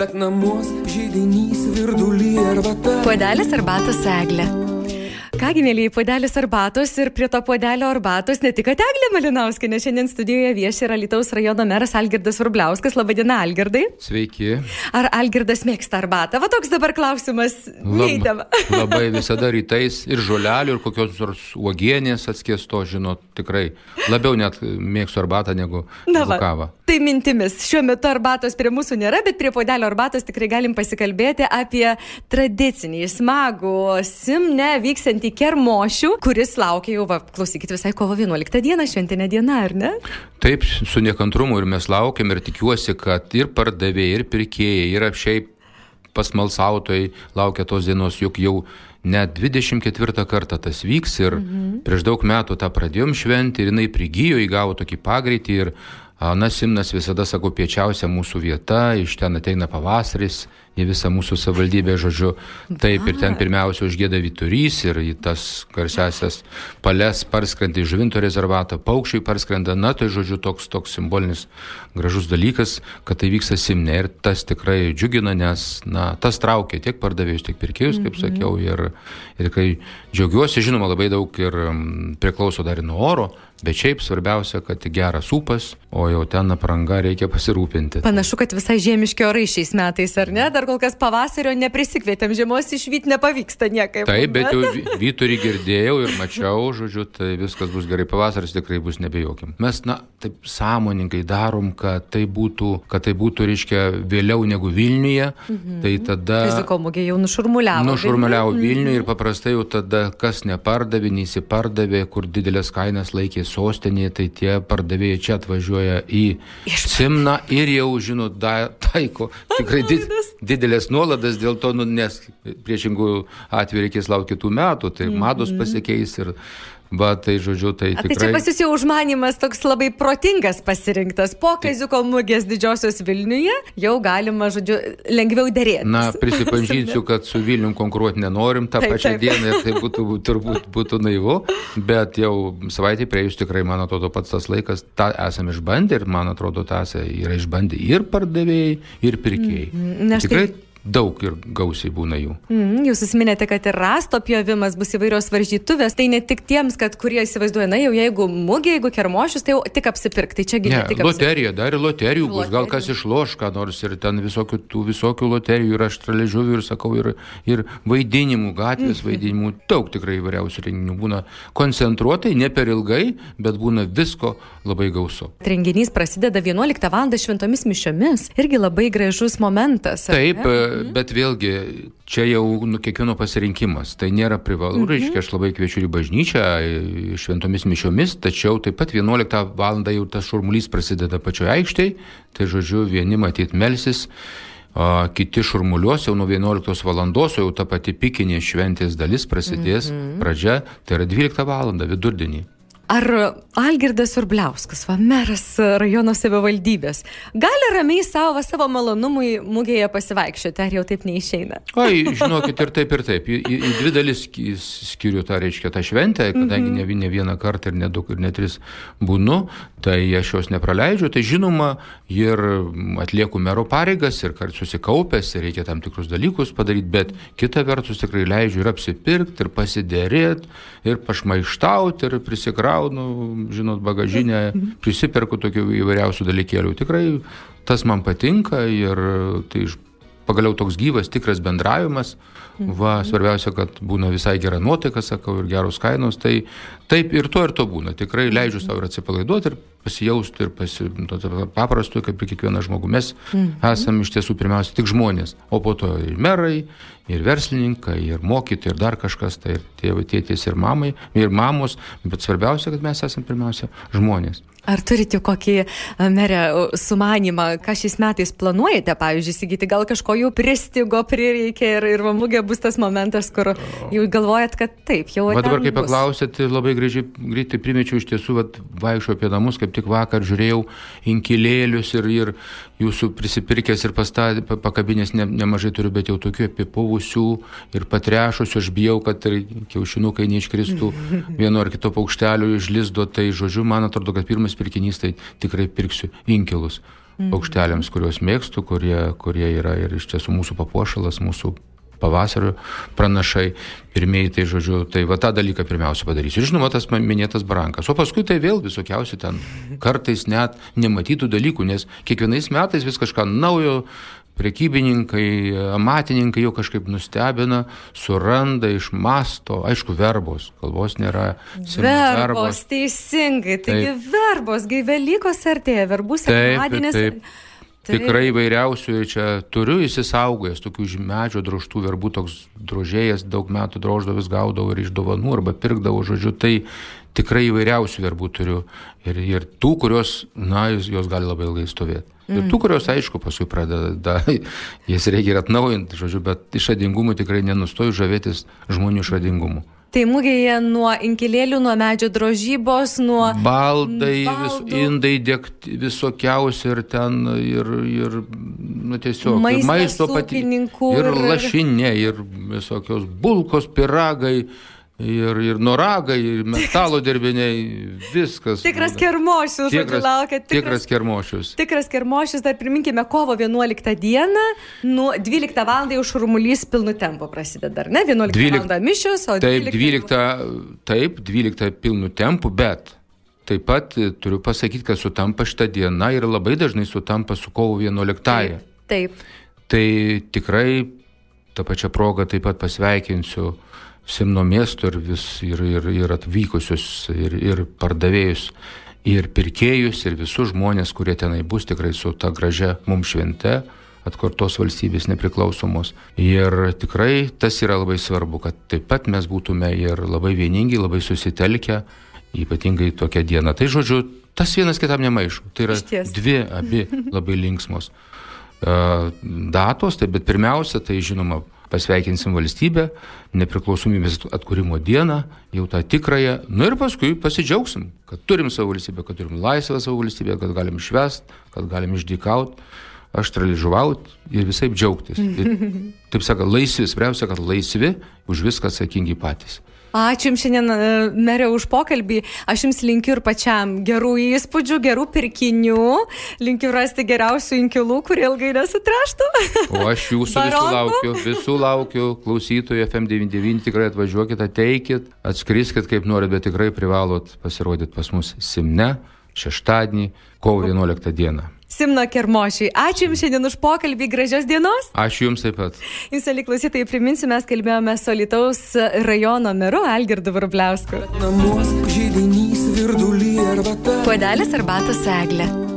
bet namuos žydinys virdulį arbata. Puodelis arbatos eglė. Kągi, mėlyjei, puodelis arbatos ir prie to puodelio arbatos ne tik Eglė Malinauskinė, šiandien studijoje vieši yra Lietuvos rajono meras Algirdas Vrubliauskas. Labadiena, Algirdai. Sveiki. Ar Algirdas mėgsta arbatą? Va toks dabar klausimas. Neįtama. Lab, labai visada rytais ir žolelių, ir kokios nors uogienės atskiesto, žinot, tikrai. Labiau net mėgstu arbatą negu Na va, kavą. Tai mintimis. Šiuo metu arbatos prie mūsų nėra, bet prie puodelio arbatos tikrai galim pasikalbėti apie tradicinį, smagų, simne vyksiantį kermošių, kuris laukia jau, va, klausykit, visai kovo 11 dieną, šventinė diena, ar ne? Taip, su nekantrumu ir mes laukiam ir tikiuosi, kad ir pardavėjai, ir pirkėjai, ir apšiai pasmalsautojai laukia tos dienos, juk jau net 24 kartą tas vyks ir mhm. prieš daug metų tą pradėjom šventi ir jinai prigijo, įgavo tokį pagreitį ir Na, Simnas visada, sakau, piečiausia mūsų vieta, iš ten ateina pavasaris, į visą mūsų savivaldybę, žodžiu. Taip, ir ten pirmiausia užgėda Vyturys ir į tas garsiasias pales parskrenda į žuvinto rezervatą, paukščiai parskrenda, na, tai žodžiu toks, toks simbolinis gražus dalykas, kad tai vyksta Simne ir tas tikrai džiugina, nes, na, tas traukia tiek pardavėjus, tiek pirkėjus, kaip mhm. sakiau, ir, ir kai džiaugiuosi, žinoma, labai daug ir priklauso dar ir nuo oro, Bet šiaip svarbiausia, kad geras upas, o jau ten apranga reikia pasirūpinti. Panašu, kad visai žiemiški orai šiais metais, ar ne? Dar kol kas pavasario neprisikvietėm, žiemos išvykti nepavyksta niekaip. Taip, bet jau vyturį girdėjau ir mačiau, žodžiu, tai viskas bus gerai, pavasaris tikrai bus nebejokim. Mes, na, taip sąmoningai darom, kad tai būtų, kad tai būtų, reiškia, vėliau negu Vilniuje, mhm. tai tada... Fiziko mugė jau nušurmuliavo. Nušurmuliavo Vilniuje mhm. ir paprastai jau tada, kas nepardavė, neįsipardavė, kur didelės kainas laikė sostinėje, tai tie pardavėjai čia atvažiuoja į Simną ir jau, žinot, da, taiko tikrai did, didelės nuolaidas, dėl to, nu, nes priešingų atveju reikės laukti kitų metų, tai mados mhm. pasikeis ir Va, tai žodžiu, tai tikrai. A, tai čia pas jūs jau užmanimas toks labai protingas pasirinktas. Po Kaziuko mugės didžiosios Vilniuje jau galima, žodžiu, lengviau dėrėti. Na, prisipažinsiu, kad su Vilnium konkuruoti nenorim tą taip, pačią taip. dieną ir tai būtų, turbūt būtų naivu, bet jau savaitė prie jūs tikrai, man atrodo, pats tas laikas, tą esame išbandę ir man atrodo, tą yra išbandę ir pardavėjai, ir pirkėjai. Mm, tikrai tai daug ir gausiai būna jų. Mm, jūs įsiminėte, kad ir rasto pjovimas bus įvairios varžytuvės, tai ne tik tiems, kad kurie įsivaizduoja, na jau jeigu mugė, jeigu kermošius, tai jau tik apsipirkti, tai čia geriau. Ne, loterija, dar ir loterijų bus, gal kas išloš, ką nors ir ten visokių, tų visokių loterijų ir aš traležiuvių ir sakau, ir, ir vaidinimų, gatvės mm. vaidinimų, daug tikrai įvairiausių renginių būna koncentruotai, ne per ilgai, bet būna visko labai gausu. Renginys prasideda 11 val. šventomis mišiomis, irgi labai gražus momentas. Taip, ne? Mhm. Bet vėlgi, čia jau nu, kiekvieno pasirinkimas. Tai nėra privalu, mhm. reiškia, aš labai kviečiu į bažnyčią šventomis mišiomis, tačiau taip pat 11 val. jau tas šurmulys prasideda pačioje aikštėje, tai žodžiu, vieni matyt melsis. O kiti šurmuliuos jau nuo 11 val. jau ta pati pikinė šventės dalis prasidės, mm -hmm. pradžia, tai yra 12 val. vidurdienį. Ar Algirdas Urbliauskas, va, meras rajono savivaldybės, gali ramiai savo, savo malonumui mugėje pasivaikščioti, ar jau taip neišeina? Oi, žinokit, ir taip, ir taip. Į, į, į dvi dalis skiriu tą, reiškia, tą šventę, kadangi mm -hmm. ne, ne vieną kartą ir ne du, ir ne tris būnu, tai aš jos nepraleidžiu. Tai žinoma, ir atlieku mero pareigas, ir kart susikaupęs, ir reikia tam tikrus dalykus padaryti, bet kita vertus tikrai leidžiu ir apsipirkti, ir pasidėrėti, ir pašmaištauti, ir prisikrauti kraunu, žinot, bagažinę, prisiperku tokių įvairiausių dalykėlių. Tikrai tas man patinka ir tai pagaliau toks gyvas, tikras bendravimas. Va, svarbiausia, kad būna visai gera nuotaika, sakau, ir geros kainos. Tai taip ir to ir to būna. Tikrai leidžiu savo ir atsipalaiduoti ir pasijausti ir pasi, paprastu, kaip ir kiekvienas žmogus. Mes mhm. esame iš tiesų pirmiausia tik žmonės, o po to ir merai, ir verslininkai, ir mokyti, ir dar kažkas, tai ir tėvai, tėtės, ir mamai, ir mamos, bet svarbiausia, kad mes esame pirmiausia žmonės. Ar turite kokį, merė, sumanimą, ką šiais metais planuojate, pavyzdžiui, įsigyti, gal kažko jau pristigo, prireikė ir, ir vamugė bus tas momentas, kur jau galvojat, kad taip, jau... O dabar, kai paklausėt, labai gražiai, greitai primečiau iš tiesų, vaikščiau apie namus, kaip tik vakar žiūrėjau inkilėlius ir, ir jūsų prisipirkęs ir pastatė, pakabinės ne, nemažai turiu, bet jau tokių apipuvusių ir patrešusių, aš bijau, kad ir kiaušinukai neiškristų vieno ar kito paukštelio iš lizdo, tai žodžiu, man atrodo, kad pirmas pirkinys tai tikrai pirksiu inkilus. paukšteliams, kuriuos mėgstu, kurie, kurie yra ir iš tiesų mūsų papuošalas, mūsų pavasario pranašai, pirmieji, tai žodžiu, tai va tą dalyką pirmiausia padarysiu. Ir žinoma, tas minėtas barankas. O paskui tai vėl visokiausi ten kartais net nematytų dalykų, nes kiekvienais metais vis kažką naujo prekybininkai, amatininkai jau kažkaip nustebina, suranda, išmasto, aišku, verbos, kalbos nėra. Verbos, verbos, teisingai, taigi taip. verbos, gai Velykos artėja, verbų sekmadienis. Taip, taip. Taip. Tikrai įvairiausių čia turiu įsisaugojęs, tokių medžio droštų verbų, toks drožėjas daug metų droždavęs gaudavau ir iš dovanų arba pirkdavau, žodžiu, tai tikrai įvairiausių verbų turiu. Ir, ir tų, kurios, na, jos gali labai ilgai stovėti. Ir tų, mm. kurios, aišku, paskui pradeda, jas reikia ir atnaujinti, žodžiu, bet išradingumu tikrai nenustoju žavėtis žmonių išradingumu. Tai mūgėje nuo inkilėlių, nuo medžio drožybos, nuo... Baldai, vis, indai dėkti visokiausi ir ten, ir, ir nu, tiesiog, Maistas, ir maisto pati. Ir lašinė, ir visokios bulkos, piragai ir, ir noragai, ir metalo dirbiniai, viskas. Tikras kermošius, tikras, laukia. Tikras, tikras kermošius. Tikras kermošius, dar priminkime, kovo 11 dieną, nuo 12 val. jau šurmulys pilnu tempu prasideda, ar ne? 11 12, val. mišios, o 12... Taip, 12, taip, 12 pilnu tempu, bet taip pat turiu pasakyti, kad sutampa šitą dieną ir labai dažnai sutampa su kovo 11. Taip. taip. Tai tikrai tą pačią progą taip pat pasveikinsiu Simno miesto ir, vis, ir, ir, ir atvykusius, ir, ir pardavėjus, ir pirkėjus, ir visus žmonės, kurie tenai bus tikrai su ta gražia mums švente atkurtos valstybės nepriklausomos. Ir tikrai tas yra labai svarbu, kad taip pat mes būtume ir labai vieningi, labai susitelkę, ypatingai tokią dieną. Tai žodžiu, tas vienas kitam nemaišo. Tai yra dvi, abi labai linksmos uh, datos, tai bet pirmiausia, tai žinoma, pasveikinsim valstybę, nepriklausomybės atkūrimo dieną, jau tą tikrąją, nu ir paskui pasidžiaugsim, kad turim savo valstybę, kad turim laisvę savo valstybę, kad galim švest, kad galim išdykauti, aštraližuvauti ir visai džiaugtis. Ir, taip sako, laisvi, svarbiausia, kad laisvi, už viską atsakingi patys. Ačiū Jums šiandien, e, merė, už pokalbį. Aš Jums linkiu ir pačiam gerų įspūdžių, gerų pirkinių. Linkiu rasti geriausių inkilų, kurie ilgai nesutraštų. O aš Jūsų visų laukiu, visų laukiu, klausytojų FM99 tikrai atvažiuokit, ateikit, atskriskit kaip norit, bet tikrai privalot pasirodyti pas mus Simne šeštadienį, kovo 11 dieną. Simno Kermošiai. Ačiū Jums šiandien už pokalbį, gražios dienos. Ačiū Jums taip pat. Jūs, ali klausytojai, priminsiu, mes kalbėjome su Lietuvos rajono meru Algirdu Vrubliausku. Puodelis arbatos eglė.